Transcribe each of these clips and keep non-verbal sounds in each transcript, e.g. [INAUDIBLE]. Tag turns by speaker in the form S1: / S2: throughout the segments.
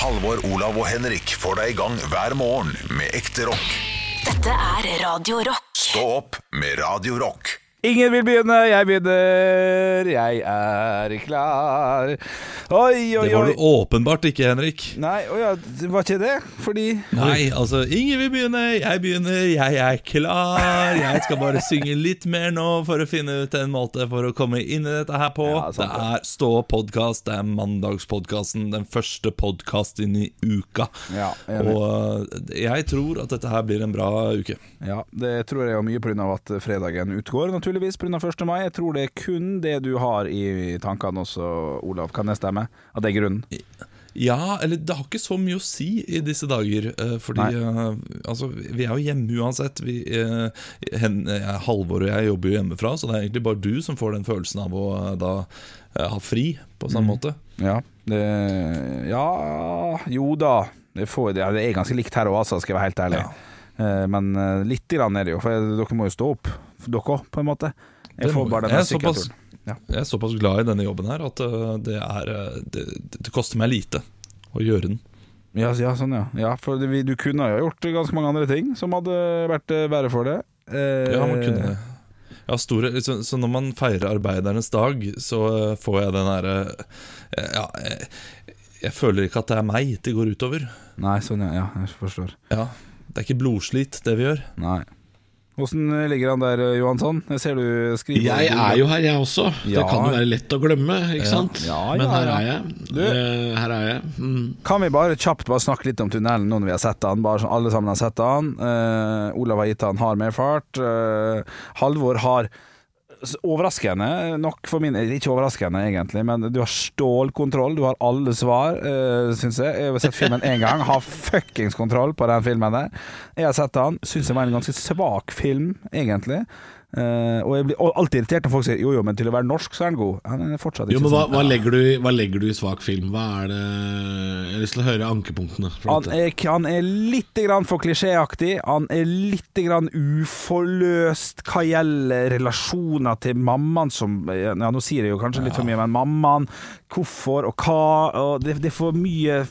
S1: Halvor, Olav og Henrik får deg i gang hver morgen med ekte rock.
S2: Dette er Radio Rock.
S1: Stå opp med Radio Rock.
S3: Ingen vil begynne, jeg begynner. Jeg er klar. Oi, oi,
S4: Det var du åpenbart ikke, Henrik.
S3: Nei, å ja, det var ikke det? Fordi
S4: Nei, altså, ingen vil begynne, jeg begynner, jeg er klar. Jeg skal bare synge litt mer nå for å finne ut en måte for å komme inn i dette her på.
S3: Ja,
S4: det
S3: sant det.
S4: er Stå podkast, det er mandagspodkasten, den første podkasten i uka.
S3: Ja.
S4: Og uh, jeg tror at dette her blir en bra uke.
S3: Ja, det tror jeg jo mye pga. at fredagen utgår, naturligvis pga. 1. mai. Jeg tror det er kun det du har i tankene også, Olav. Kan jeg stemme? At av den grunnen?
S4: Ja, eller det har ikke så mye å si i disse dager. eh, Fordi uh, altså, vi er jo hjemme uansett. Vi, uh, hen, eh, Halvor og jeg jobber jo hjemmefra, så det er egentlig bare du som får den følelsen av å da ha fri på samme måte.
S3: Ja, det Ja, jo da. Det, får, det er ganske likt her òg, altså, skal jeg være helt ærlig. Eh, Men litt grann er det jo, for dere må jo stå opp. Dere òg, på en måte. Jeg får bare den
S4: Jeg
S3: sykkelturen. Ja.
S4: Jeg er såpass glad i denne jobben her at eh, det, er, eh, det, det koster meg lite å gjøre den.
S3: Ja, ja, sånn ja. ja for det- du kunne jo gjort ganske mange andre ting som hadde vært verre for det. Eh,
S4: Ja, man kunne det. Ja, store, så, så når man feirer arbeidernes dag, så eh, får jeg den derre eh, Ja, jeg, jeg føler ikke at det er meg det går utover.
S3: Nei, sånn ja. ja. Jeg forstår.
S4: Ja, Det er ikke blodslit, det vi gjør.
S3: Nei. Åssen ligger han der, Johansson? Jeg ser du skriver
S5: Jeg er jo her, jeg også.
S3: Ja.
S5: Det kan jo være lett å glemme, ikke sant?
S3: Ja,
S5: Men
S3: ja,
S5: her er jeg.
S3: Du-
S5: Eh, her er jeg. Mm.
S3: Kan vi bare kjapt bare snakke litt om tunnelen nå når vi har sett den? Bare sånn alle sammen har sett den. Uh, Olav har gitt han hard medfart. Uh, Halvor har Overraskende nok for min Ikke overraskende, egentlig, men du har stålkontroll. Du har alle svar, uh, syns jeg. Jeg har sett filmen én gang. Har fuckings kontroll på den filmen. Jeg har sett den. Syns det var en ganske svak film, egentlig. Eh, og jeg blir alltid irritert når folk sier jo jo, men til å være norsk så er den god. Han er fortsatt ikke
S5: Jo, men hva, hva, legger du, hva legger du i svak film? Hva er det Jeg har lyst til å høre ankepunktene.
S3: Han er, han er litt grann for klisjéaktig. Han er litt grann uforløst hva gjelder relasjoner til mammaen som Ja, nå sier jeg jo kanskje litt for mye, men mammaen, hvorfor og hva og det, det er for mye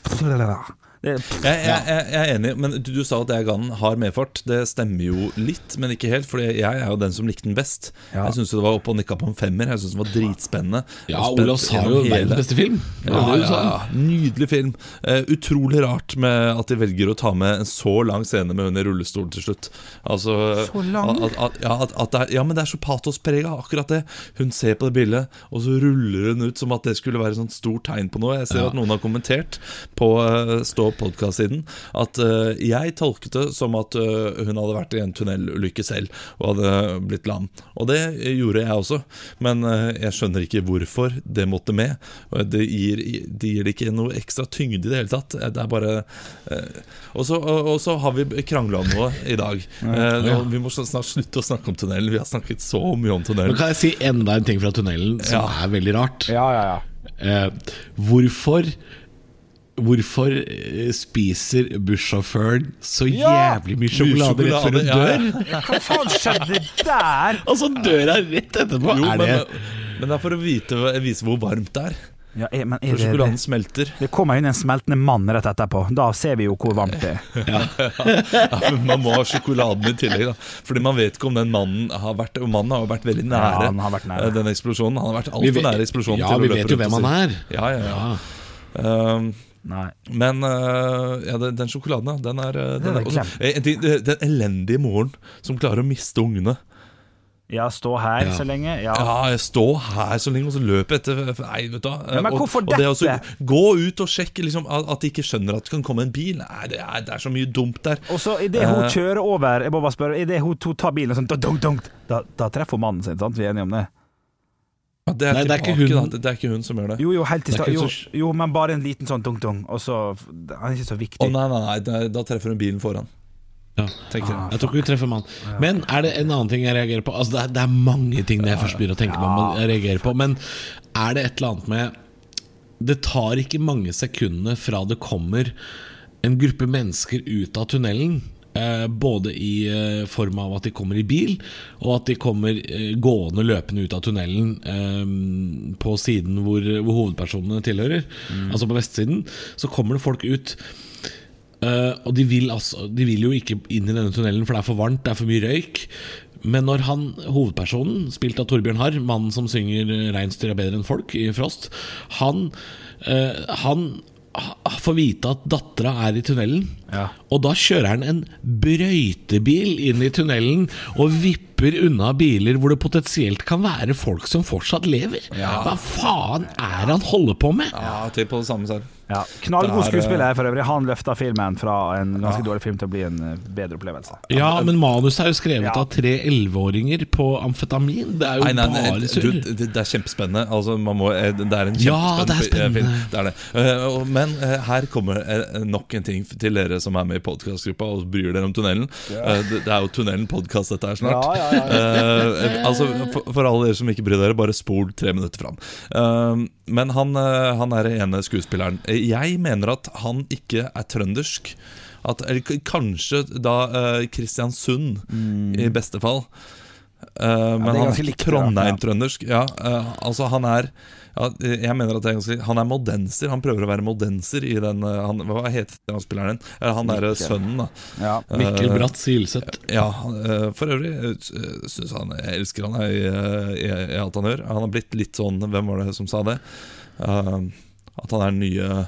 S3: det,
S4: Jeg, jeg, jeg, jeg er enig, men du, du sa at jeg ga den hard medfart. Det stemmer jo litt, men ikke helt. For jeg er jo den som likte den best.
S3: Ja.
S4: Jeg syns det var oppe og nikka på en femmer. Jeg synes den var dritspennende.
S5: Ja, Olav sa jo verdens beste film. Det
S4: Ja,
S5: det
S4: ja, ja. Nydelig film. Uh, utrolig rart med at de velger å ta med en så lang scene med hun i rullestol til slutt. Altså,
S3: Så lang?
S4: At, at, ja, at, at det er, ja, men det er så patosprega, akkurat det. Hun ser på det bildet, og så ruller hun ut som at det skulle være et sånt stort tegn på noe. Jeg ser
S5: Ja.
S4: at noen har kommentert på uh, Stå podkast-siden at eh, jeg tolket det som at eh, hun hadde vært i en tunnelulykke selv og hadde blitt lam. Og det gjorde jeg også, men eh, jeg skjønner ikke hvorfor det måtte med. Det gir, det gir ikke noe ekstra tyngde i det hele tatt. Det er bare Og så, og, og så har vi krangla om noe i dag. Vi må snart slutte å snakke om tunnelen. Vi har snakket så mye om
S5: tunnelen.
S4: tunnelen.
S5: kan jeg si enda en ting fra tunnelen som
S4: Ja.
S5: er veldig rart.
S3: ja, ja, ja.
S5: Eh, hvorfor Hvorfor eh, spiser bussjåføren så jævlig mye sjokolade rett før hun dør?
S3: Hva faen skjedde der? [LAUGHS]
S5: Og så dør hun rett etterpå!
S4: Jo,
S5: er
S4: men,
S5: det
S4: men det er for å vite, vise hvor varmt det er.
S3: Ja, er, men er
S4: For
S3: det,
S4: sjokoladen
S3: det,
S4: smelter.
S3: det kommer inn en smeltende mann rett etterpå. Da ser vi jo hvor varmt det er. [LAUGHS]
S4: Ja, men man må ha sjokoladen i tillegg, da. Fordi man vet ikke om den mannen har vært Og mannen har jo vært veldig nære,
S3: Ja, vært nære.
S4: eh, den eksplosjonen. Han har vært altfor nære eksplosjonen.
S5: Ja,
S4: til å
S5: vi
S4: løpe
S5: vet jo hvem han er.
S4: Ja, ja, ja.
S5: Ja.
S4: Um,
S3: Nei.
S4: men uh, ja, den, den sjokoladen, ja, den er, uh, den
S3: er
S4: også. Eh, Den elendige moren som klarer å miste ungene.
S3: Ja, stå her
S5: Ja.
S3: så lenge. Ja.
S4: Ja, stå her så lenge, og så løpe etter Nei, vet du
S3: men
S4: Og-
S3: hvorfor
S4: og det også,
S3: dette?
S4: Gå ut og sjekke liksom, at de ikke skjønner at det kan komme en bil. Nei, det er, det er så mye dumt der.
S3: Og så idet hun
S4: Eh.
S3: kjører over Jeg må bare spørre Idet hun tar bilen sånn da, da, da, da treffer hun mannen sin, sant? Vi er enige om det?
S4: Ja, det, er
S5: Nei, det er ikke
S4: tilbake,
S5: hun.
S4: Da. Det, det er ikke hun som gjør det.
S3: Jo, jo, helt i stad. Jo, jo, men bare en liten sånn dunk, dunk, og så Han er ikke så
S4: Å
S3: Oh,
S4: nei, nei, nei, da, treffer hun bilen foran.
S5: Ja.
S4: Tenker jeg.
S5: Jeg tror ikke hun treffer mann. Men er det en annen ting jeg reagerer på? Altså det, er, det er mange ting jeg først begynner å tenke på man jeg reagerer på. Men er det et eller annet med Det tar ikke mange sekundene fra det kommer en gruppe mennesker ut av tunnelen både i eh, form av at de kommer i bil, og at de kommer eh, gående løpende ut av tunnelen eh, på siden hvor, hvor hovedpersonene tilhører, altså på vestsiden. Så kommer det folk ut. Eh, og de vil, altså, de vil jo ikke inn i denne tunnelen, for det er for varmt, det er for mye røyk. Men når han, hovedpersonen, spilt av Torbjørn Harr, mannen som synger 'Reinsdyr er bedre enn folk' i Frost, han, eh, han ha- får vite at dattera er i tunnelen.
S3: Ja.
S5: Og da kjører han en brøytebil inn i tunnelen og vipper unna biler hvor det potensielt kan være folk som fortsatt lever. Hva faen er det han holder på med?
S4: Ja, typ på det samme selv.
S3: Ja. Knallgod
S4: er,
S3: skuespiller for øvrig. Han løfta filmen fra en ganske dårlig film til å bli en eh, bedre opplevelse.
S5: Ja, men manuset er jo skrevet
S3: Ja.
S5: av tre elleveåringer på amfetamin. Det er jo
S4: Nei, nei, nei,
S5: bare surr.
S4: det, det er kjempespennende. Altså, man må, eh, det er en
S5: Ja,
S4: kjempespennende
S5: det er
S4: film. Det er det. Eh, Men eh, her kommer eh, nok en ting til dere som er med i podkastgruppa og bryr dere om tunnelen. Eh, Det, er jo Tunnelen-podkast dette her snart.
S3: Ja, ja,
S4: ja altså, for, for alle dere som ikke bryr dere, bare spol tre minutter fram. Men han, eh, han er den ene skuespilleren. Jeg mener at han ikke er trøndersk. At, eller kanskje da eh, Kristiansund, i beste fall. Men
S3: Mm. det er
S4: han er ikke. Trondheim-trøndersk. Ja, uh, altså han er ja, jeg mener at det er ganske Han er modenser. Han prøver å være modenser i den eh, han, Hva heter han spilleren? Eh, Han er eh, sønnen, da.
S3: Ja.
S5: Mikkel
S4: Eh,
S5: Bratt Silseth.
S4: Ja, eh, for øvrig syns han Jeg elsker han i, eh, i, i alt han gjør. Han har blitt litt sånn Hvem var det som sa det? Eh, at han er den nye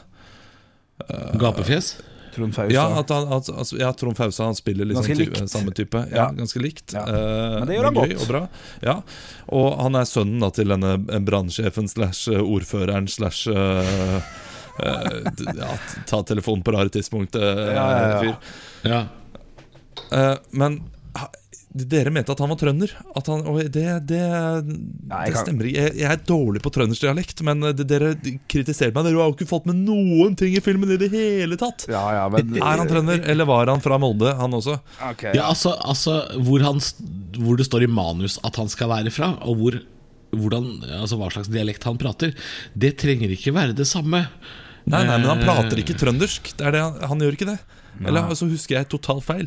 S5: Gapefjes.
S3: Trond Fausa.
S4: Ja, at han, at, altså, ja Trond Fausa han spiller liksom
S3: Ganske
S4: likt. type, samme type. Ja,
S3: Ja.
S4: Ganske likt.
S3: Ja.
S4: Eh,
S3: Men det gjør han godt.
S4: Og, bra. Ja. og han er sønnen da, til denne brannsjefen slash eh, ordføreren slash uh, eh, ja, ta telefonen på rare tidspunkt. eh,
S3: Ja, ja, ja.
S4: fyr.
S5: Ja.
S4: Eh, men ha- dere mente at han var trønder. At han, og det, det,
S3: Nei,
S4: det
S3: kan-
S4: stemmer ikke. Jeg, jeg er dårlig på trøndersk dialekt, men eh, det, dere kritiserte meg. Dere har jo ikke fått med noen ting i filmen i det hele tatt.
S3: Ja, ja, men
S4: Er han trønder, eller var han fra Molde, han også?
S3: Okay,
S5: Ja, altså, altså hvor, han, hvor det står i manus at han skal være fra, og hvor, hvordan, altså hva slags dialekt han prater, det trenger ikke være det samme.
S4: Nei, nei, men han
S5: Eh,
S4: prater ikke trøndersk. Det er det han, han gjør ikke det. Eller så husker jeg totalt feil.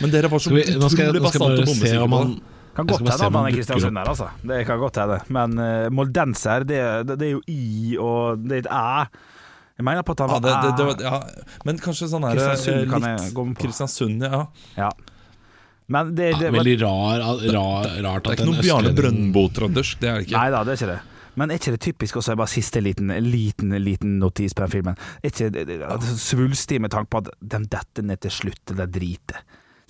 S4: Men dere var så
S5: vi, nå skal jeg,
S4: utrolig
S5: skal
S4: bastante
S5: se om
S4: på det.
S3: Kan godt hende at han er
S5: dukker
S3: Kristiansund
S5: opp.
S3: her, altså. Det kan godt hende. Men uh, moldenser, det, det, det er jo i og det er et æ. Jeg mener på at han
S4: Ja,
S3: var
S4: det, det, var, ja, men kanskje sånn her
S3: Kristiansund
S4: eh,
S3: kan jeg gå med på.
S4: Kristiansund, ja.
S3: Ja. Men det, det
S5: Ja, Veldig rar, rar, rart
S4: Det er ikke
S5: noen
S4: noe Bjarne Brøndbo-trøndersk. Det er det ikke.
S3: Nei da, det er ikke det. Men er ikke det typisk også, bare siste liten, liten, liten notis på den filmen Er ikke det, det, det, svulstig med tanke på at de detter ned til slutt,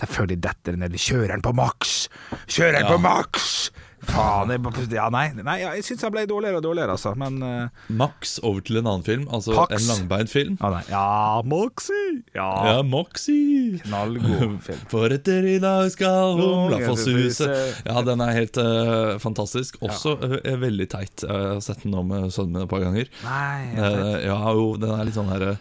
S3: det. Selvfølgelig detter de ned. Kjører den på maks! Kjører den
S4: Ja.
S3: på maks! Faen, jeg, ja, nei, nei, ja, jeg syns han ble dårligere og dårligere, altså. Men uh,
S4: Max over til en annen film, altså
S3: Pax.
S4: en langbeint film.
S3: ja, nei. ja Moxie! Ja,
S4: Ja, Moxie!
S3: knallgod [LAUGHS] film.
S4: For etter i dag skal humla få suse. Ja, den er helt uh, fantastisk. Også er veldig teit. Jeg har sett den nå med sønnen min et par ganger.
S3: Nei,
S4: Eh, ja, jo, den er litt sånn her eh,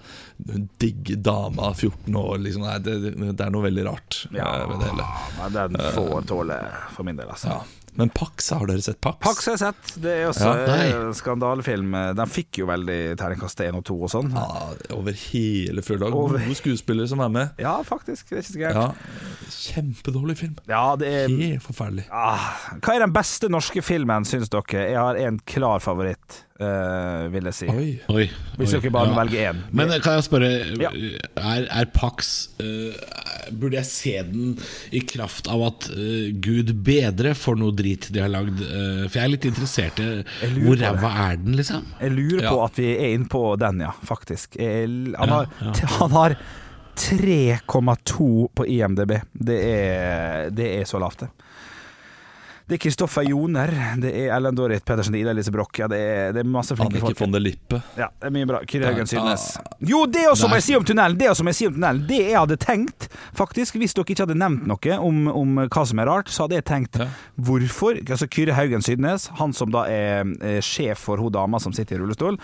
S4: Digg dame av 14 år, liksom. Nei, det, det er noe veldig rart
S3: Ja,
S4: eh, ved det hele.
S3: men den får tåle for min del, altså.
S4: Ja. Men Pax, har dere sett Pax?
S3: Pax har jeg sett. Det er også
S4: Ja,
S3: en skandalefilm. Den fikk jo veldig terningkast 1 og 2 og sånn.
S4: Ja, over hele full.
S3: Over-
S4: Gode skuespillere som er med.
S3: Ja, faktisk. Det er ikke så gærent.
S4: Ja, Kjempedårlig film.
S3: Ja, det er
S4: Helt forferdelig.
S3: Ja. Hva er den beste norske filmen, syns dere? Jeg har en klar favoritt, eh, vil jeg si.
S4: Oi.
S5: Oi,
S3: Hvis dere bare
S5: ja.
S3: velger én.
S5: Men kan jeg spørre,
S3: Ja.
S5: er, er Pax uh, Burde jeg se den i kraft av at uh, Gud bedre for noe drit de har lagd? for jeg er litt interessert i hvor ræva er den, liksom?
S3: Jeg lurer
S4: Ja.
S3: på at vi er inne på den, ja, faktisk. Jeg, han, har, han har 3,2 på IMDb. Det er, det er så lavt, det. Det er Kristoffer Joner, det er Ellen Dorrit Pettersen, Ida Elise Broch. Ja, det, er, det er masse flinke
S4: Annike
S3: folk.
S4: von der Lippe.
S3: Ja, det er mye bra. Kyrre Haugen. Sydnes. Jo, det også må jeg si om tunnelen! Det også må jeg si om tunnelen Det jeg hadde tenkt, faktisk, hvis dere ikke hadde nevnt noe om, om hva som er rart, så hadde jeg tenkt
S4: Ja.
S3: hvorfor Altså Kyrre Haugen Sydnes, han som da er, er sjef for hun dama som sitter i rullestol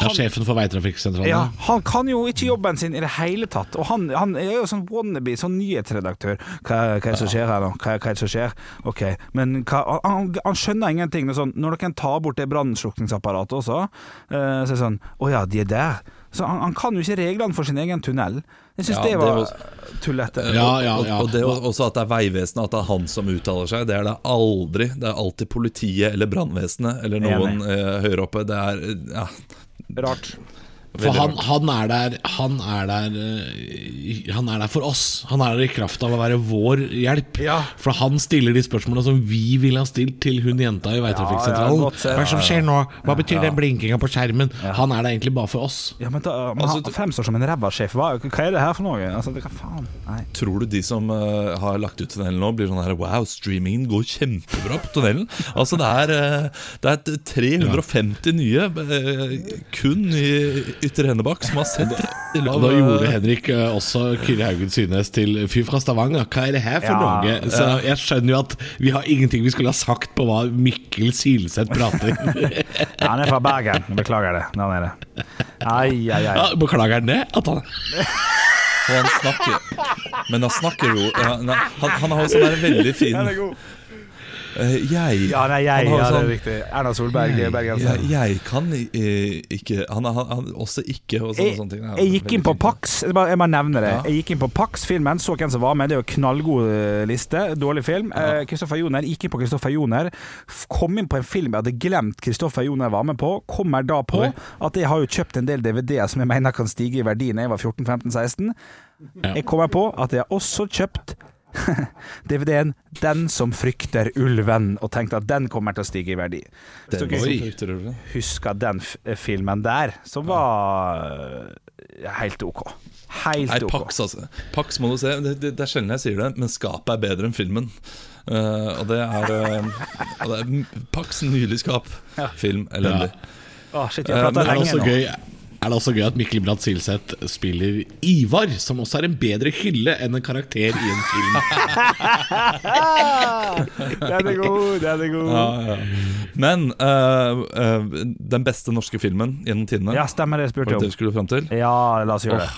S5: Ja, sjefen for veitrafikksentralen?
S3: ja, han kan jo ikke jobben sin i det hele tatt. Og han, han er jo sånn wannabe, sånn nyhetsredaktør. Hva, hva er det som skjer her nå? Hva, hva er det som skjer? Ok, men hva, han, han skjønner ingenting. Sånn, når dere tar bort det brannslukningsapparatet også, eh, så er det sånn Å ja, de er der. Så han, han kan jo ikke reglene for sin egen tunnel. Jeg syns
S4: Ja,
S3: det var
S4: var-
S3: tullete.
S5: Ja, ja, ja.
S4: Og, og det også at det er Vegvesenet, at det er han som uttaler seg, det er det aldri. Det er alltid politiet eller brannvesenet eller noen eh, høyere oppe. Det er ja,
S3: Rart.
S5: For han, han er der Han er der eh, Han er der for oss. Han er der i kraft av å være vår hjelp.
S3: Ja.
S5: For han stiller de spørsmålene som vi ville ha stilt til hun jenta i veitrafikksentralen.
S3: Ja, ja.
S5: Hva er det som skjer nå? Hva betyr den blinkinga på skjermen? Han er der egentlig bare for oss.
S3: Ja, men da, man
S4: Altså,
S3: han fremstår som en ræva sjef. Hva, hva er det her for noe? Altså, hva faen? Nei.
S4: Tror du de som uh, har lagt ut tunnelen nå, blir sånn her Wow, streamingen går kjempebra på tunnelen. Altså, det er, uh, det er 350 nye uh, kun i Ytre Hennebakk som har sett det.
S5: Og da gjorde Henrik eh, også Kyrre Haugen Synes til fyr fra Stavanger. Hva er det her for
S3: Ja,
S5: noe? Så jeg skjønner jo at vi har ingenting vi skulle ha sagt på hva Mikkel Silseth prater. [LAUGHS]
S3: Ja, han er fra Bergen. Beklager det. Nå er det. Ai, ai, ai.
S5: ja, beklager han det? At han
S4: Og han snakker Men han snakker jo han, han har jo sånn veldig fin
S3: Den er god.
S4: eh, Jeg
S3: Ja, nei, jeg, ja, sånn, det er
S4: sånn-
S3: riktig. Erna Solberg, bergenser.
S4: jeg, jeg kan eh, ikke Han er også ikke og sånne,
S3: Jeg,
S4: sånne ting.
S3: Jeg gikk inn på. Pax. Jeg bare, jeg bare nevner det.
S4: Ja.
S3: Jeg gikk inn på Pax-filmen, så hvem som var med. Det er jo knallgod eh, liste. Dårlig film. Eh, Kristoffer Joner. Gikk inn på Kristoffer Joner. Kom inn på en film jeg hadde glemt Kristoffer Joner var med på. Kommer da på
S5: Oi.
S3: at jeg har jo kjøpt en del DVD-er som jeg mener kan stige i verdi når jeg var 14-15-16.
S5: Ja.
S3: Jeg kommer på at jeg har også kjøpt [LAUGHS] DVD-en 'Den som frykter ulven', og tenkte at den kommer til å stige i verdi.
S4: Den frykter
S3: husker den f filmen der, som var eh, helt OK. Helt
S4: Nei,
S3: OK.
S4: Pax, altså. Pax må du se. Det, det, det er sjelden jeg sier det, men skapet er bedre enn filmen. Uh, og det er, uh, det er Pax nylig skap. Film elendig.
S3: Å, shit,
S4: Eh,
S3: jeg uh,
S4: men
S5: det
S3: lenge
S5: også
S3: nå.
S5: gøy er det også gøy at Mikkel Bratt Silseth spiller Ivar, som også er en bedre hylle enn en karakter i en film. [LAUGHS]
S3: Den er god, den er god.
S4: Ja, ja. Men uh, uh, den beste norske filmen gjennom tidene
S3: Ja, stemmer det spurte
S4: jeg
S3: om. Ja, la oss gjøre det.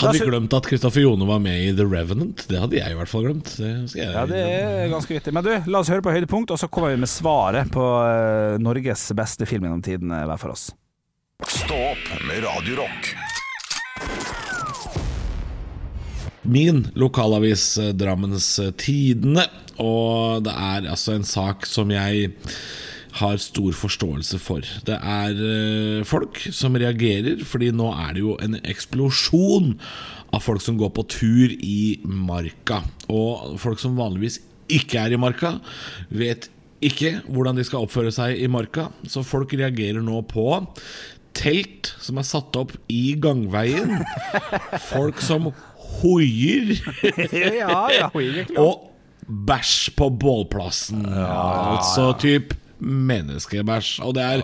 S5: Hadde vi glemt at Kristoffer Jone var med i The Revenant? Det hadde jeg i hvert fall glemt. Det skal jeg
S3: Ja, det er ganske vittig. Men du, la oss høre på høydepunkt, og så kommer vi med svaret på eh, Norges beste film gjennom tidene hver for oss.
S1: Stå opp med Radio Rock.
S5: Min lokalavis eh, Drammens eh, Tidende. Og det er altså en sak som jeg har stor forståelse for. Det er eh, folk som reagerer, fordi nå er det jo en eksplosjon av folk som går på tur i marka. Og folk som vanligvis ikke er i marka, vet ikke hvordan de skal oppføre seg i marka. Så folk reagerer nå på telt som er satt opp i gangveien. Folk som hoier.
S3: ja, ja,
S5: Og bæsj på bålplassen. altså typ menneskebæsj. Og det er,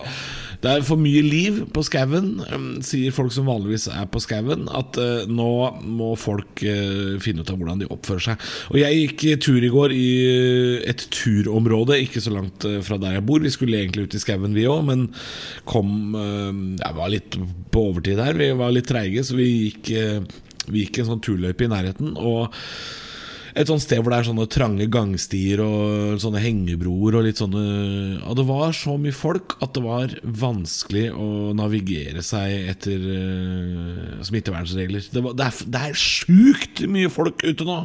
S5: det er for mye liv på skauen, um, sier folk som vanligvis er på skauen. At eh, nå må folk eh, finne ut av hvordan de oppfører seg. Og jeg gikk tur i går i et turområde ikke så langt fra der jeg bor. Vi skulle egentlig ut i skauen, vi òg, men kom eh, Jeg var litt på overtid her. Vi var litt treige, så vi gikk, vi gikk en sånn turløype i nærheten. Og et sånt sted hvor det er sånne trange gangstier og sånne hengebroer og litt sånne Og det var så mye folk at det var vanskelig å navigere seg etter uh, smittevernregler. Det, var, det, er, det er sjukt mye folk ute nå!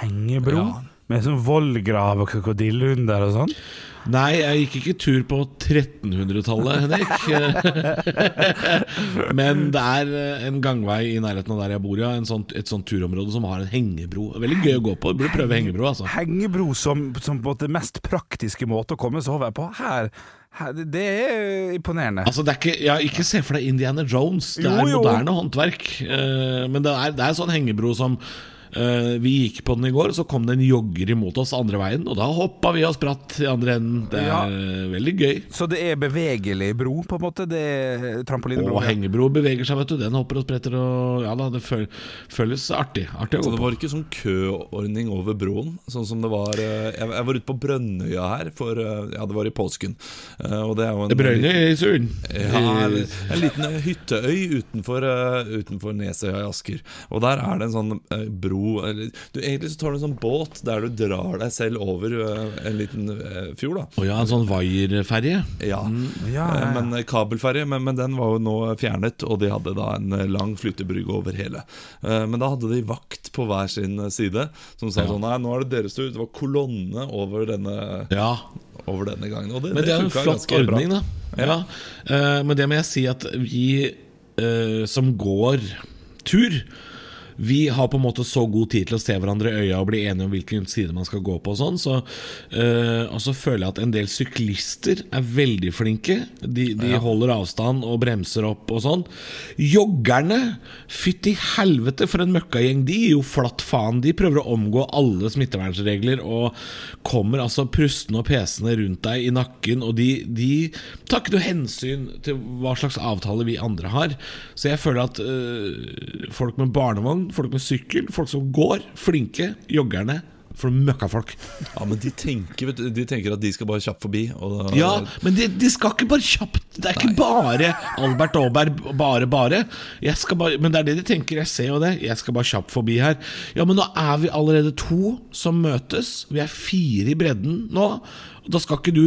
S3: Hengebro. Med sånn vollgrav og krokodillehunder og sånn.
S5: Nei, jeg gikk ikke tur på 1300-tallet, Henrik. [LAUGHS] Men det er eh, en gangvei i nærheten av der jeg bor, ja. En sånn, et sånt turområde som har en hengebro. Veldig gøy å gå på. Du burde prøve hengebro, altså.
S3: Hengebro som, som på det mest praktiske måte å komme seg over på. Her, Det er imponerende.
S5: Altså det er ikke, ja, Ikke se for deg Indiana Jones. Det er
S3: Jo, jo.
S5: moderne håndverk. Eh, men det er, det er sånn hengebro som Vi gikk på den i går, så kom det en jogger imot oss andre veien. Og da hoppa vi og spratt i andre enden. Det er
S3: Ja.
S5: eh, veldig gøy.
S3: Så det er bevegelig bro, på en måte? Det er trampolinebro?
S5: Og hengebro beveger seg, vet du. Den hopper og spretter og Ja da, det føl føles artig. Artig å
S4: Så
S5: gå
S4: det var ikke sånn køordning over broen, sånn som det var eh, Jeg, var ute på Brønnøya her, for eh, ja, det var i påsken. Eh, Og det er jo en
S5: Brønnøysund.
S4: Ja, en, en liten eh, hytteøy utenfor, eh, utenfor Nesøya i Asker. Og der er det en sånn eh, bro bro eller, du, Egentlig så tar du en sånn båt der du drar deg selv over eh, en liten eh, fjord. da
S5: oh, ja, en sånn vaierferje.
S4: ja.
S3: Ja,
S4: Eh,
S3: ja, ja.
S4: Men eh, kabelferje, men, men den var jo nå fjernet, og de hadde da en eh, lang flytebrygge over hele. Eh, Men da hadde de vakt på hver sin eh, side, som sa sånn Nei, nå er det deres tur. Det var kolonne over denne,
S5: Ja,
S4: over denne gangen. Og det,
S5: Men det er jo en flott
S4: ordning, bra.
S5: da. Ja. Eh, men det må jeg si at vi uh, som går tur vi har på en måte så god tid til å se hverandre i øya og bli enige om hvilken side man skal gå på. Og sånn Så, øh, og så føler jeg at en del syklister er veldig flinke. De, de holder avstand og bremser opp og sånn. Joggerne, fytti helvete for en møkkagjeng. De gir jo flatt faen. De prøver å omgå alle smittevernregler og kommer altså prustende og pesende rundt deg i nakken. Og de, de tar ikke noe hensyn til hva slags avtale vi andre har. Så jeg føler at øh, folk med barnevogn, folk med sykkel, folk som går, flinke, joggerne for møkkafolk.
S4: Ja, men de tenker, vet du, de tenker at de skal bare kjapt forbi. Og,
S5: Ja, men de, de skal ikke bare kjapt. Det er ikke bare Albert Aaberg, bare, bare. Jeg skal bare. Men det er det de tenker. Jeg ser jo det. Jeg skal bare kjapt forbi her. Ja, men nå er vi allerede to som møtes. Vi er fire i bredden nå. Og da skal ikke du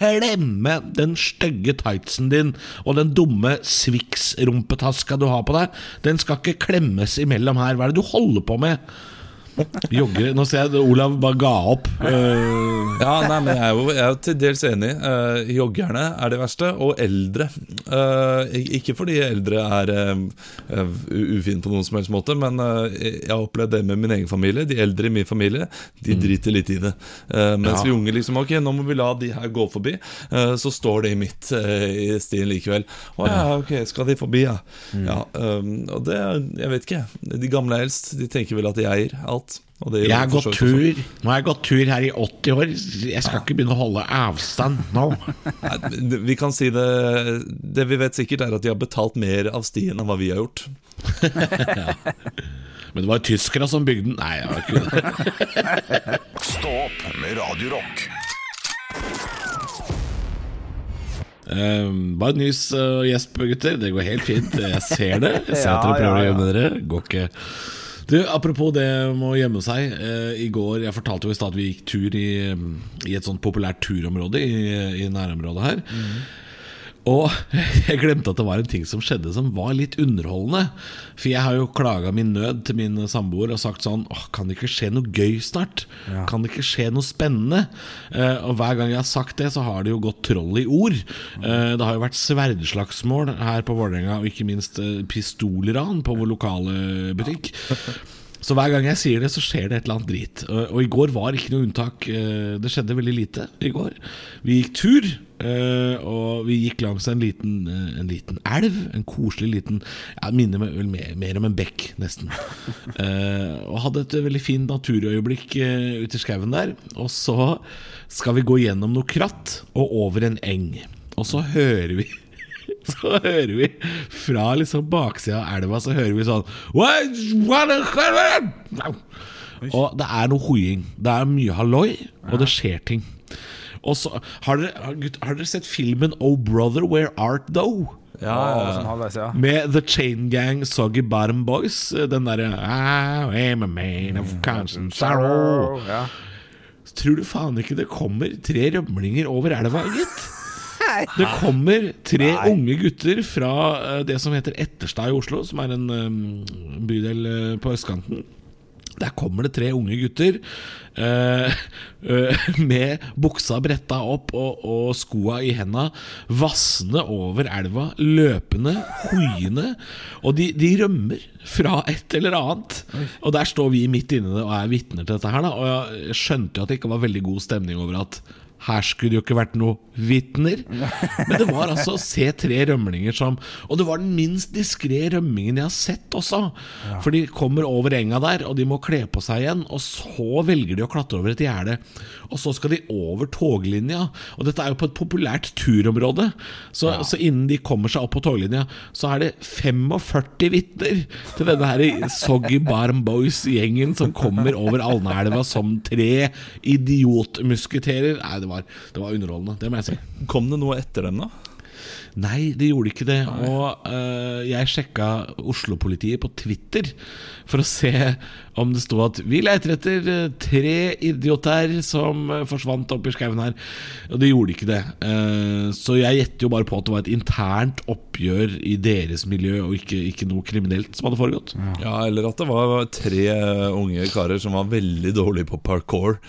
S5: klemme den stygge tightsen din og den dumme Swix-rumpetaska du har på deg. Den skal ikke klemmes imellom her. Hva er det du holder på med? Joggere Nå ser jeg at Olav bare ga opp. Uh...
S4: Ja, nei, men jeg er jo, jeg er jo til dels enig. Uh, joggerne er det verste, og eldre. Uh, ikke fordi eldre er eh, ufine på noen som helst måte, men jeg har opplevd det med min egen familie. De eldre i min familie De driter litt i det. Mens
S5: Ja.
S4: vi unge liksom Ok, nå må vi la de her gå forbi. Så står de midt i stien likevel. Å ja, ok, skal de forbi, ja. ja um, og det Jeg vet ikke. De gamle eldst. De tenker vel at de eier alt. Og det
S5: Jeg har gått tur. Nå har jeg gått tur her i 80 år. Jeg skal ikke begynne å holde avstand nå. [LAUGHS]
S4: Nei, vi kan si det. Det vi vet sikkert er at de har betalt mer av stien enn hva vi har gjort. [LAUGHS]
S5: Men det var tyskere som bygde den. Nei, det var ikke det. [LAUGHS]
S1: Stopp med Radio Rock.
S5: Ehm, Bare nys uh, gjesp, gutter. Det går helt fint. Jeg ser det. Jeg ser at dere prøver å gjemme dere. Går ikke du, Apropos det med å gjemme seg eh, I går, jeg fortalte jo i stad at vi gikk tur i, I et sånt populært turområde I, i nærområdet her Og [LAUGHS] jeg glemte at det var en ting som skjedde som var litt underholdende. For jeg har jo klaga min nød til min samboer og sagt sånn Åh, Kan det ikke skje noe gøy snart? Kan det ikke skje noe spennende? Uh, og hver gang jeg har sagt det, så har det jo gått troll i ord. Uh, det har jo vært sverdslagsmål her på Vålerenga, og ikke minst uh, pistolran på vår lokale butikk. [LAUGHS] Så hver gang jeg sier det, så skjer det et eller annet drit. Og, og i går var ikke noe unntak. Eh, Det skjedde veldig lite i går. Vi gikk tur, eh, og vi gikk langs en liten, eh, en liten elv. En koselig liten Jeg Minner meg vel mer, mer om en bekk, nesten. [LAUGHS] Og hadde et veldig fint naturøyeblikk ute i skauen der. Og så skal vi gå gjennom noe kratt og over en eng. Og så hører vi [LAUGHS] så hører vi fra liksom baksida av elva Så hører vi sånn "What? What? Og det er noe hoiing. Det er mye halloi, og det skjer ting. Og så Har dere, har, dere sett filmen Oh Brother, Where Art Thou?
S3: Ja, halvveis, ja.
S5: Med The Chain Gang Soggy Bottom Boys. Den derre I am a man of constant sorrow.
S3: Ja.
S5: Tror du faen ikke det kommer tre rømlinger over elva, gitt? Det kommer tre unge gutter fra eh, det som heter Etterstad i Oslo, som er en eh, bydel eh, på østkanten. Der kommer det tre unge gutter uh, uh, [LAUGHS] med buksa bretta opp og, og skoa i henda, vassende over elva, løpende, hoiende. Og de, de rømmer fra et eller annet. Og der står vi midt inne og er vitner til dette her. Da. Og jeg skjønte jo at det ikke var veldig god stemning over at her skulle det jo ikke vært noe vitner. Men det var altså å se tre rømlinger som Og det var den minst diskré rømmingen jeg har sett også. For de kommer over enga der, og de må kle på seg igjen. Og så velger de å klatre over et gjerde. Og så skal de over toglinja. Og dette er jo på et populært turområde. Så, så innen de kommer seg opp på toglinja, så er det 45 vitner til denne her Soggy Barm Boys-gjengen som kommer over Alnaelva som tre idiotmusketerer. Nei, det var, det var underholdende. Det må jeg si.
S4: Kom det noe etter dem, da?
S5: Nei, det gjorde ikke det. Og uh, jeg sjekka Oslo-politiet på Twitter for å se om det sto at 'Vi leter etter eh, tre idioter som eh, forsvant opp i skauen her'. Og det gjorde ikke det. Uh, så jeg gjetter jo bare på at det var et internt oppgjør i deres miljø, og ikke, ikke noe kriminelt som hadde foregått.
S4: Ja, eller at det var tre unge karer som var veldig dårlige på parkour.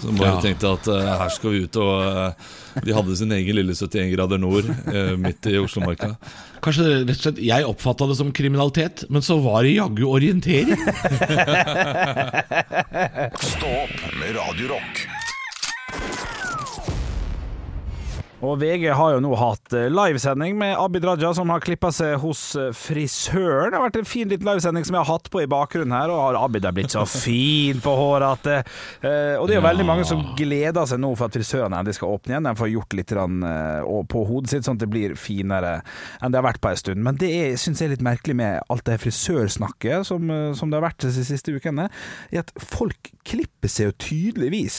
S4: Som bare
S5: Ja.
S4: tenkte at uh, her skal vi ut og uh, De hadde sin egen lille 71 grader nord uh, midt i Oslomarka.
S5: Kanskje rett og slett jeg oppfatta det som kriminalitet, men så var det jaggu orientering.
S1: Stå opp med Radio Rock.
S3: Og VG har jo nå hatt eh, livesending med Abid Raja, som har klippa seg hos eh, frisøren. Det har vært en fin liten livesending som jeg har hatt på i bakgrunnen her, og har Abid er blitt så [LAUGHS] fin på håret at eh, eh, Og det er jo veldig mange som gleder seg nå for at frisørene endelig skal åpne igjen. De får gjort litt på hodet sitt, sånn at det blir finere enn det har vært på en stund. Men det syns jeg er litt merkelig med alt det frisørsnakket som, som det har vært de siste ukene, er at folk klipper seg jo tydeligvis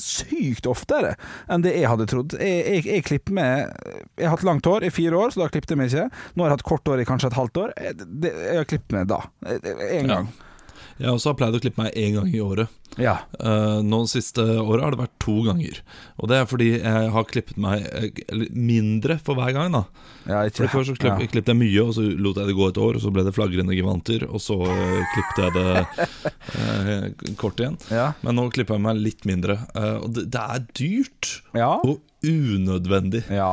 S3: sykt oftere enn det jeg hadde trodd. Jeg, jeg, jeg klipper meg Jeg har hatt langt hår i fire år, så da klippet jeg meg ikke. Nå har jeg hatt kort hår i kanskje et halvt år. Jeg, det, jeg har klippet meg da. Én gang.
S4: Jeg også har pleid å klippe meg én gang i året.
S3: Ja.
S4: Eh, nå siste året har det vært to ganger. Og det er fordi jeg har klippet meg eh, mindre for hver gang. da
S3: ja ikke,
S4: For Før så klipp,
S3: ja.
S4: klippet jeg mye, og så lot jeg det gå et år, og så ble det flagrende gevanter, og så uh, klippet jeg det eh, kort igjen.
S3: Ja.
S4: Men nå klipper jeg meg litt mindre. eh, og det, det er dyrt
S3: Ja.
S4: og unødvendig.
S3: ja.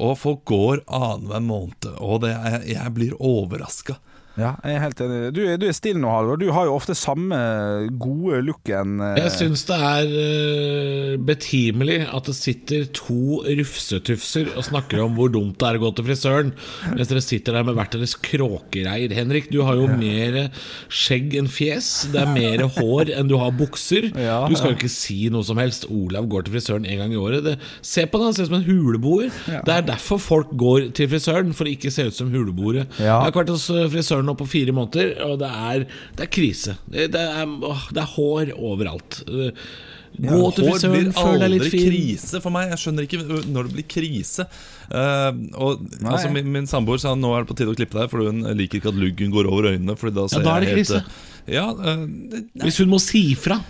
S4: Og folk går annenhver måned, og det er, jeg blir overraska.
S3: Ja, jeg er helt enig. Du, du er stille nå, Halvor. Du har jo ofte samme gode looken. eh.
S5: Jeg syns det er eh, betimelig at det sitter to rufsetufser og snakker om hvor dumt det er å gå til frisøren, mens dere sitter der med hvert deres kråkereir. Henrik, du har jo mer skjegg enn fjes. Det er mer hår enn du har bukser.
S3: Ja,
S5: Du skal jo ikke si noe som helst. Olav går til frisøren en gang i året. Det, se på det, han ser ut som en huleboer. Det er derfor folk går til frisøren, for å ikke se ut som huleboere.
S3: Ja.
S5: Jeg har ikke vært hos eh, frisøren nå på fire måneder, og det er, det er krise. Det, det, er, åh, det er hår overalt. Gå ja, til
S4: Hår
S5: frisøren,
S4: blir
S5: føl deg litt
S4: aldri krise for meg. Jeg skjønner ikke når det blir krise. Uh, og altså, Min, min samboer sa nå er det på tide å klippe deg, for hun liker ikke at luggen går over øynene. Fordi da, ser
S5: da er det
S4: krise. helt, eh, Ja, uh,
S5: Hvis hun må si fra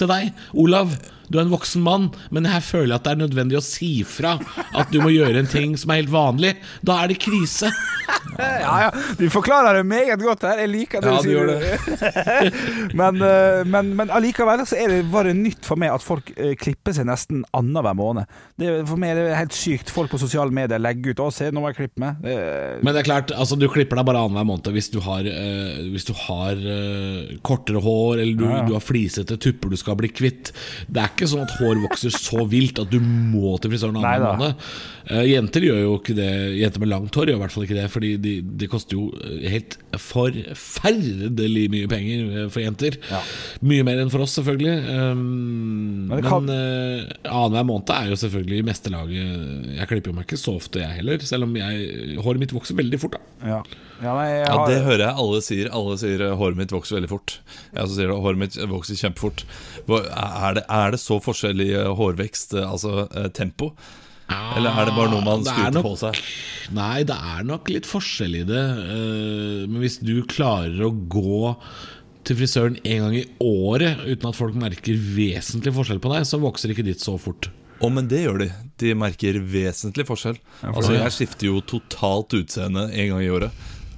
S5: til deg Olav, du er en voksen mann, men her føler jeg at det er nødvendig å si fra at du må gjøre en ting som er helt vanlig. Da er det krise. [LAUGHS]
S3: Ja, ja. Du forklarer det meget godt her. Jeg liker det
S4: Ja,
S3: du
S4: sier.
S3: sier. [LAUGHS] men, eh, men, men allikevel så det bare nytt for meg at folk eh, klipper seg nesten annenhver måned. Det, for meg er det helt sykt. Folk på sosiale medier legger ut 'Å, se, nå må jeg klippe meg'.
S5: Men det er klart, altså du klipper deg bare annenhver måned hvis du har, eh, hvis du har eh, kortere hår, eller du,
S3: ja.
S5: du har flisete tupper du skal bli kvitt. Det er ikke sånn at hår vokser så vilt at du må til frisøren
S3: da.
S5: måned. Uh, jenter gjør jo ikke det Jenter med langt hår gjør i hvert fall ikke det, Fordi de, det koster jo eh, helt forferdelig mye penger eh, for jenter.
S3: Ja.
S5: Mye mer enn for oss, selvfølgelig. Um,
S3: Men
S5: men
S3: kan-
S5: eh, annenhver måned er jo selvfølgelig i meste laget. Jeg klipper jo meg ikke så ofte, jeg heller. Selv om jeg, håret mitt vokser veldig fort. da
S3: ja. Ja, nei, jeg
S4: Ja, Det hører jeg alle sier. Alle sier eh, håret mitt vokser veldig fort. Jeg også sier håret mitt vokser kjempefort. Er det, er det så forskjellig eh, hårvekst, eh, altså tempo? Eller er det bare noe man
S5: Det er nok-
S4: på seg?
S5: Nei, det er nok litt forskjell i det. Men hvis du klarer å gå til frisøren en gang i året uten at folk merker vesentlig forskjell på deg, så vokser ikke ditt så fort.
S4: Å, men det gjør de. De merker vesentlig forskjell. Altså, Jeg skifter jo totalt utseende en gang i året.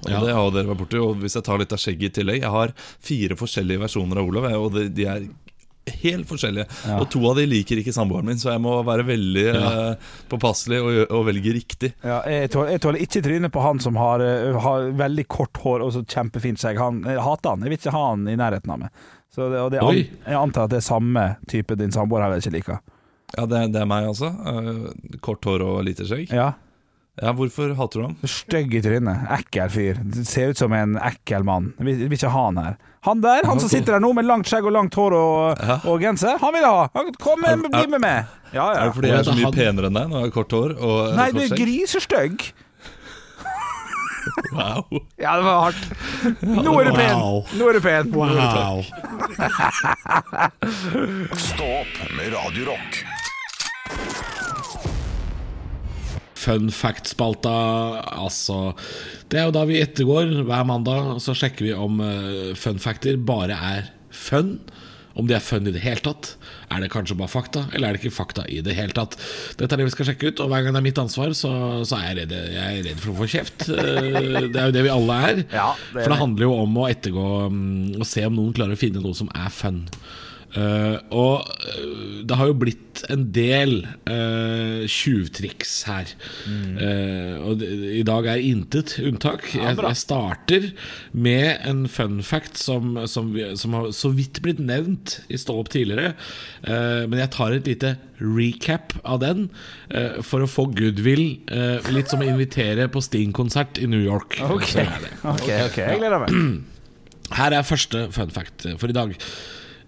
S4: Og
S5: Ja.
S4: det har dere vært borti. Og hvis jeg tar litt av skjegget i tillegg Jeg har fire forskjellige versjoner av Olav, og de, de er helt forskjellige. Og to av de liker ikke samboeren min, så jeg må være veldig eh, påpasselig og, og velge riktig.
S3: ja, jeg, tåler, jeg tåler ikke trynet på han som har, eh, har veldig kort hår og så kjempefint skjegg. Han, jeg hater han. Jeg vil ikke ha han i nærheten av meg. Så det, og det, jeg antar at det er samme type din samboer heller ikke liker.
S4: Ja, det, det er meg, altså. Uh, kort hår og lite skjegg.
S3: Ja.
S4: Ja, Hvorfor hater du ham?
S3: Stygg i trynet. Ekkel fyr. Det ser ut som en ekkel mann. Vil, vil ikke ha han her. Han der, han som sitter der nå med langt skjegg og langt hår og,
S4: Ja.
S3: og genser, han vil jeg ha! Han, kom med,
S4: Er-
S3: bli med meg! Ja,
S4: Er det fordi jeg er så mye
S5: Han-
S4: penere enn deg når jeg har kort hår og
S3: Nei, du er
S4: skjegg?
S3: grisestygg! [LAUGHS]
S4: Wow.
S3: Ja, det var hardt. Nå er du pen! Nå er du pen.
S5: Wow.
S1: Stå opp med Radio Rock.
S5: Fun fact-spalta. Altså Det er jo da vi ettergår hver mandag, så sjekker vi om uh, fun facter bare er fun. Om de er fun i det hele tatt. Er det kanskje bare fakta, eller er det ikke fakta i det hele tatt? Dette er det vi skal sjekke ut, og hver gang det er mitt ansvar, så, så er jeg redd, jeg er redd for å få kjeft. Eh, Det er jo det vi alle er.
S3: Ja, det er
S5: for det handler jo om å ettergå mm, og se om noen klarer å finne noe som er fun. Eh, og eh, det har jo blitt en del uh, tjuvtriks her. Eh, og det, i dag er intet unntak. jeg, jeg starter med en fun fact som, som, som har så vidt blitt nevnt i Stå opp tidligere. Men jeg tar et lite recap av den for å få goodwill. litt som å invitere på Sting-konsert i New York.
S3: Ok, okay, okay. jeg gleder meg. [CLEARS THROAT]
S5: Her er første fun fact for i dag.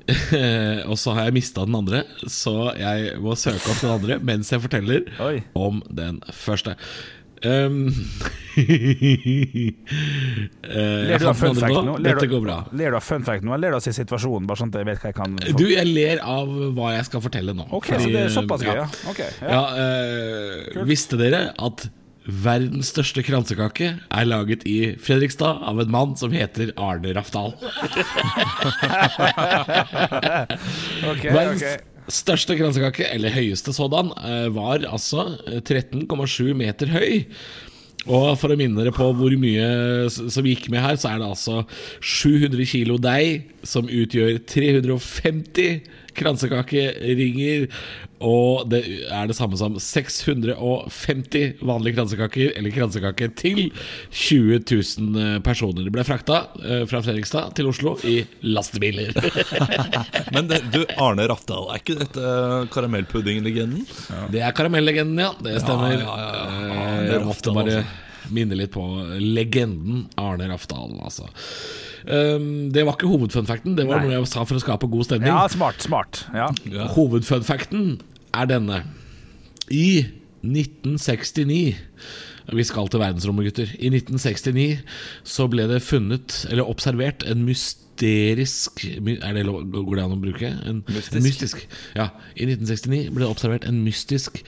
S5: [LAUGHS] og så har jeg mista den andre, så jeg må søke opp den andre mens jeg forteller
S3: Oi.
S5: om den første. Um, [LAUGHS]
S3: Ler du av fun fact
S5: nå. Dette går bra.
S3: Ler du av fun fact nå, eller ler du av situasjonen? Bare sånn at jeg vet hva jeg kan få.
S5: Du, jeg ler av hva jeg skal fortelle nå.
S3: Ok, så det er såpass gøy, ja. Ok, ja.
S5: ja uh, visste dere at verdens største kransekake er laget i Fredrikstad av en mann som heter Arne Rafdal? [LAUGHS]
S3: okay,
S5: Verdens
S3: okay.
S5: største kransekake, eller høyeste sådan, eh, var altså eh, 13,7 meter høy. Og for å minne dere på hvor mye som gikk med her, så er det altså 700 kilo deig, som utgjør 350 kransekakeringer. Og det er det samme som 650 vanlige kransekaker, eller kransekaker til 20 000 personer. Det ble frakta eh, fra Fredrikstad til Oslo i lastebiler. [LAUGHS]
S4: Men det, du, Arne Rafdal, er ikke dette eh, Ja.
S5: Det er karamellegenden, ja. Det stemmer.
S4: Ja, ja, ja.
S5: Eh,
S4: Arne
S5: Jeg må ofte
S4: Rafdal,
S5: bare
S4: altså.
S5: minne litt på legenden Arne Rafdal, altså. Um, det var ikke hovedfunfacten, det var
S3: Nei.
S5: noe jeg sa for å skape god stemning.
S3: Ja, smart, smart. Ja.
S4: Ja.
S5: Hovedfunfacten er denne. I 1969 Vi skal til verdensrommet, gutter. I 1969 så ble det funnet, eller observert, en mysterisk Er det Går det an å bruke? En,
S4: Mystisk.
S5: En mystisk. Ja. I 1969 ble det observert en mystisk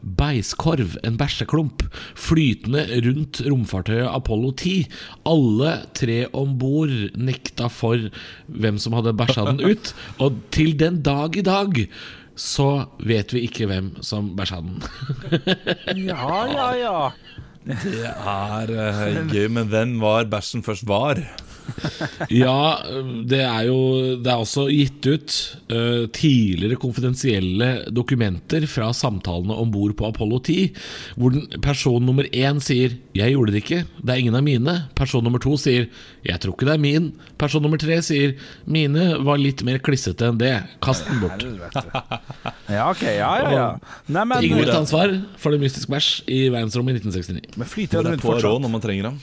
S5: Beiskorv, en bæsjeklump, flytende rundt romfartøyet Apollo 10. Alle tre om bord nekta for hvem som hadde bæsja den ut. Og til den dag i dag så vet vi ikke hvem som bæsja den. [LAUGHS]
S3: ja, ja, ja.
S4: Det er uh, gøy, men hvem var bæsjen først var? [LAUGHS]
S5: Ja, det er jo Det er også gitt ut uh, tidligere konfidensielle dokumenter fra samtalene om bord på Apollo 10, hvor den person nummer én sier 'Jeg gjorde det ikke, det er ingen av mine'. Person nummer to sier 'Jeg tror ikke det er min'. Person nummer tre sier 'Mine var litt mer klissete enn det. Kast den bort'.
S3: Ja, ok, ja, ja, ja. Nei, men,
S5: Ingen vil ta ansvar for det mystiske bæsj i verdensrommet i 1969.
S3: men flyter
S4: er
S3: rundt fortsatt?
S4: når man trenger ham?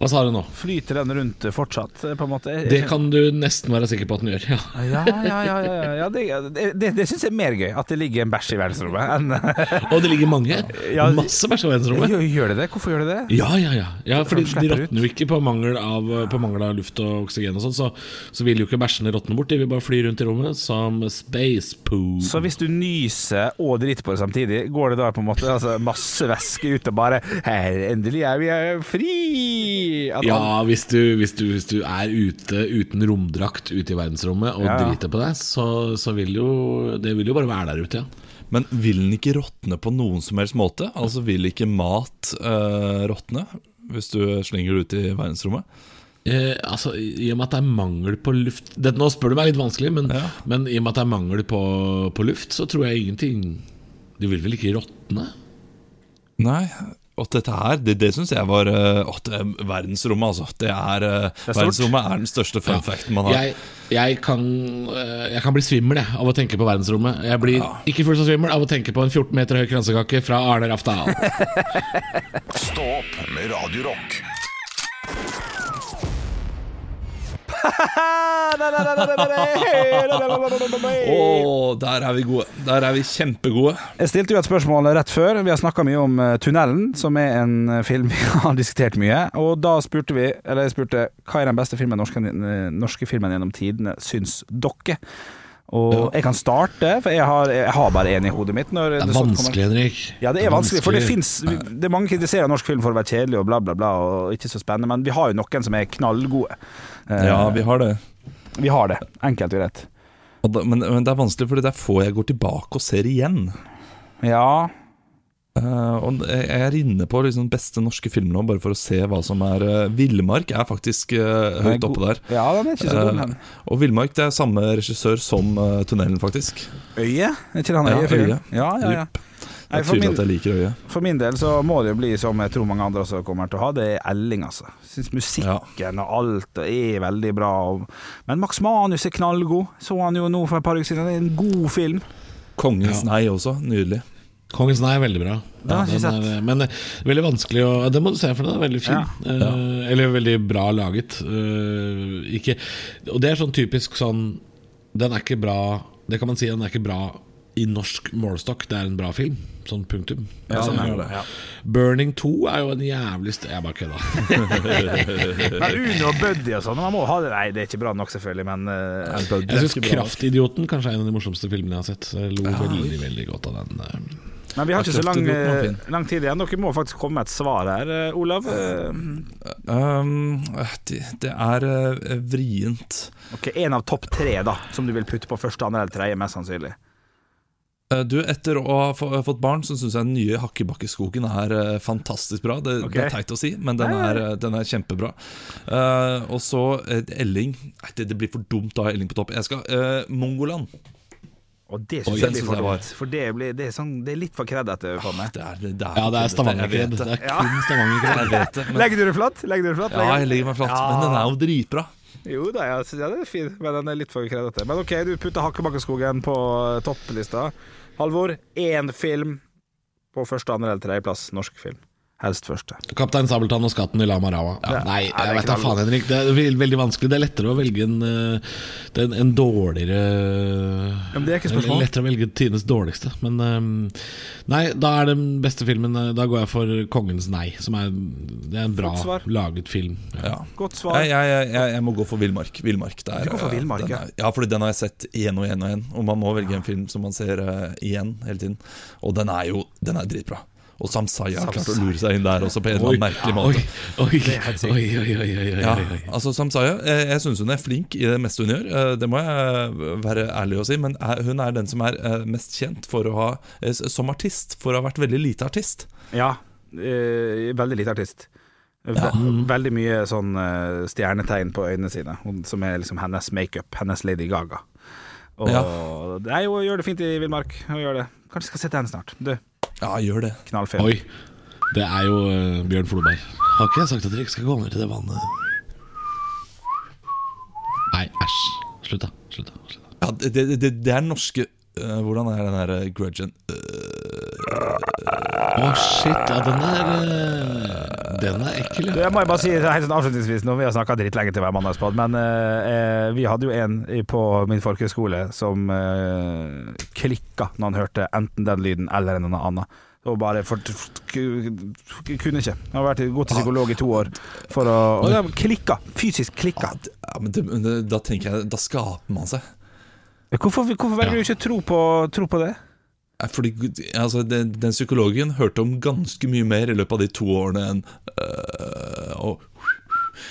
S5: Hva sa du nå?
S3: Flyter den rundt fortsatt, på en måte?
S5: Det kan du nesten være sikker på at den gjør. Ja.
S3: Ja, ja, ja, ja, ja. Det, det, det, syns jeg er mer gøy, at det ligger en bæsj i verdensrommet, enn [LAUGHS]
S5: Og det ligger mange. [LAUGHS]
S3: Ja,
S5: Masse bæsj i verdensrommet.
S3: Gjør, gjør det det? Hvorfor gjør det det?
S5: Ja, ja, ja. ja fordi
S3: de
S5: råtner jo ikke på mangel, av, på mangel av luft og oksygen og sånn, så, så vil jo ikke bæsjene råtne bort. De vil bare fly rundt i rommet som space poo.
S3: Så hvis du nyser og driter på det samtidig, går det da på en måte altså, masse væske ut og bare Her, endelig er vi er fri! At
S5: Ja, hvis du, hvis, du, hvis du er ute uten romdrakt ute i verdensrommet og
S3: Ja, ja.
S5: driter på deg, så, så vil jo det vil jo bare være der ute, ja.
S4: Men vil den ikke råtne på noen som helst måte? Altså Vil ikke mat uh, råtne hvis du slenger det ut i verdensrommet?
S5: Eh, altså, I og med at det er mangel på luft Dette Nå spør du meg litt vanskelig, men,
S4: Ja.
S5: men i og med at det er mangel på, på luft, så tror jeg ingenting Du vil vel ikke råtne?
S4: Nei. Og dette her, det, det syns jeg var uh, å, det er Verdensrommet, altså. Det er, det
S3: er
S4: verdensrommet er den største fun facten man har.
S5: Jeg, jeg, kan, eh, jeg kan bli svimmel jeg, av å tenke på verdensrommet. Jeg blir ikke fullt så svimmel av å tenke på en 14 meter høy kransekake fra Arne Rafdal. [LAUGHS]
S1: Stå opp med Radio
S4: Å, der er vi gode. Der er vi kjempegode.
S3: Jeg stilte jo et spørsmål rett før. Vi har snakka mye om eh, Tunnelen, som er en eh, film vi [LAUGHS] har diskutert mye. Og da spurte vi, eller jeg spurte, hva er den beste filmen norske, eh, norske filmen gjennom tidene, syns dere? Og jeg kan starte, for jeg har, jeg har bare én i hodet mitt. Når
S5: Det er
S3: sånn
S5: vanskelig, Henrik.
S3: Ja, det er vanskelig, for det finnes Det er mange kritiserer norsk film for å være kjedelig og bla, bla, bla, og ikke så spennende, men vi har jo noen som er knallgode. Eh,
S4: Ja, vi har det.
S3: vi har det. Enkelt og greit.
S4: Men, men det er vanskelig, fordi det er få jeg går tilbake og ser igjen.
S3: Ja.
S4: Uh, og jeg er inne på liksom beste norske film nå, bare for å se hva som er uh, Villmark er faktisk uh, høyt oppe der.
S3: Ja, den er ikke så
S4: god
S3: den.
S4: og Villmark det er samme regissør som Tunnelen, faktisk.
S3: Øye? Er ikke han
S4: Ja? Øye.
S3: Ja, ja, ja.
S4: Jeg
S3: for, min,
S4: at jeg liker øyet.
S3: for min del så må det jo bli som jeg tror mange andre også kommer til å ha, det er Elling, altså. Syns musikken og alt er veldig bra. Men Max Manus er knallgod. Så han jo nå for et par uker siden. Det er en god film.
S4: Kongens nei også, nydelig.
S5: Kongens nei er veldig bra. Ja, er, men eh, veldig vanskelig å Det må du se, for den er veldig fin. Eh, eller veldig bra laget. Uh, ikke, og det er sånn typisk sånn Den er ikke bra Det kan man si, den er ikke bra i norsk målestokk. Det er en bra film. Sånn punktum.
S3: Ja, sånn er det. Ja.
S5: Burning 2 er jo en jævlig st Jeg bare kødda. [LAUGHS] [LAUGHS]
S3: Men Uno og Buddy og sånn, man må ha det Nei, det er ikke bra nok, selvfølgelig, men eh,
S5: Jeg syns 'Kraftidioten' kanskje er en av de morsomste filmene jeg har sett. Jeg lo veldig veldig godt av den. eh.
S3: Men vi har ikke så lang, eh, lang tid igjen. Dere må faktisk komme med et svar her, Olav.
S4: Um, det, det er vrient.
S3: Ok, En av topp tre da som du vil putte på første, andre eller tredje, mest sannsynlig.
S4: Eh, Du, Etter å ha fått barn, så syns jeg den nye Hakkebakkeskogen er eh, fantastisk bra. Det,
S3: okay.
S4: det er teit å si, men den er, eh, den er kjempebra. Uh, og så eh, Elling. Nei, det, det blir for dumt å ha Elling på topp. Jeg skal uh, Mongoland.
S3: Og det syns jeg blir for dumt. For det, blir, det, er sånn, det er litt for kreddete for meg.
S4: Det er, det er,
S5: Ja, det er Stavanger-kred. Det
S4: det.
S5: er kun Stavanger-kred.
S4: Jeg vet det, men,
S3: Legger du det flatt? Legger du det flatt?
S4: ja, jeg legger meg flatt.
S3: Ja.
S4: Men den er jo dritbra.
S3: Jo da, ja, ja, det er fin, men den er litt for kredete. Men ok, du putter Hakkebakkeskogen på topplista. Halvor, én film på første, andre eller tredjeplass. Norsk film. Helst første.
S5: Kaptein Sabeltann og Skatten i Lama Rawa. Nei,
S3: Ja, er
S5: jeg vet da faen, Henrik. Det er veldig vanskelig. Det er lettere å velge en, eh, en, en dårligere
S3: Ja, men det er ikke spørsmål.
S5: Lettere å velge tidenes dårligste. Men eh, Nei, da er den beste filmen eh, Da går jeg for 'Kongens nei', som er, det er en bra laget film. Ja.
S4: Ja.
S3: Godt svar.
S4: Jeg, jeg, jeg, jeg må gå for Villmark. Villmark der, er,
S3: Du går for Villmark,
S4: den
S3: ja.
S4: er, ja, fordi den har jeg sett igjen og igjen og igjen. Og man må velge en film som man ser uh, igjen hele tiden. Og den er jo den er dritbra. Og Samsaya har klart å lure seg inn der også, på en eller annen merkelig måte.
S5: Oi, oi, oi, oi, oi, oi, oi,
S4: Ja, altså Samsaya, jeg, jeg syns hun er flink i det meste hun gjør. eh, Det må jeg være ærlig å si. Men hun er den som er eh, mest kjent for å ha eh, som artist, for å ha vært veldig lite artist.
S3: Ja, veldig lite artist. Ve Veldig mye sånn stjernetegn på øynene sine, som er liksom hennes makeup, hennes Lady Gaga. Og
S4: Ja.
S3: Nei, hun gjør det fint i Villmark. Kanskje skal sette den snart. Du,
S4: Ja, gjør det.
S3: knallfilm.
S5: Oi, det er jo uh, Bjørn Floberg. Har ikke jeg sagt at dere ikke skal gå ned til det vannet? Nei, æsj. Slutt, da. Slutt, da. Slutt, da.
S4: Ja, det, det, det, det er norske Hvordan er den der eh, grudgen?
S5: Å, shit. Ja, den er eh, Den er ekkel,
S3: Du, jeg må bare si helt sånn avslutningsvis nå, Vi har snakka drittlenge til hver mandagspod, men eh, eh, vi hadde jo en på min folkehøyskole som eh, klikka når han hørte enten den lyden eller en annen. Og bare for, for, ku- kunne ikke. Han har vært gått til psykolog i to år for å klikka. Fysisk klikka.
S4: Ja, ja, men det, men det, da tenker jeg Da skaper man seg.
S3: Hvorfor, hvorfor velger du ikke tro på, tro på det?
S4: Fordi altså, den, den psykologen hørte om ganske mye mer i løpet av de to årene enn øh,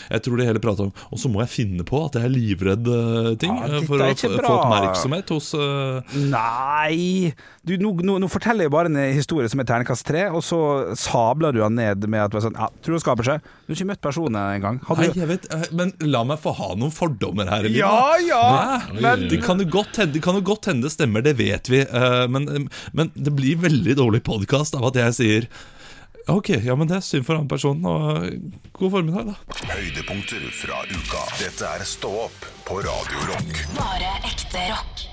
S4: Jeg tror det hele prater om Og så må jeg finne på at jeg er livredd øh, ting.
S3: Ja,
S4: øh, for å få oppmerksomhet hos uh...
S3: Nei du, nå, nå, nå forteller jeg bare en historie som er terningkast tre, og så sabler du han ned med at du er sånn, ja, tror det skaper seg. Du har ikke møtt personen engang. Du...
S4: Nei, jeg vet Men la meg få ha noen fordommer her. Elina.
S3: Ja, ja! Men
S4: Det kan jo godt hende det, godt hende stemmer, det vet vi. men, men det blir veldig dårlig podkast av at jeg sier Ok, ja, men det er synd for den personen, og god formiddag, da.
S1: Høydepunkter fra uka. Dette er Stå opp på Radio Rock.
S2: Bare ekte rock.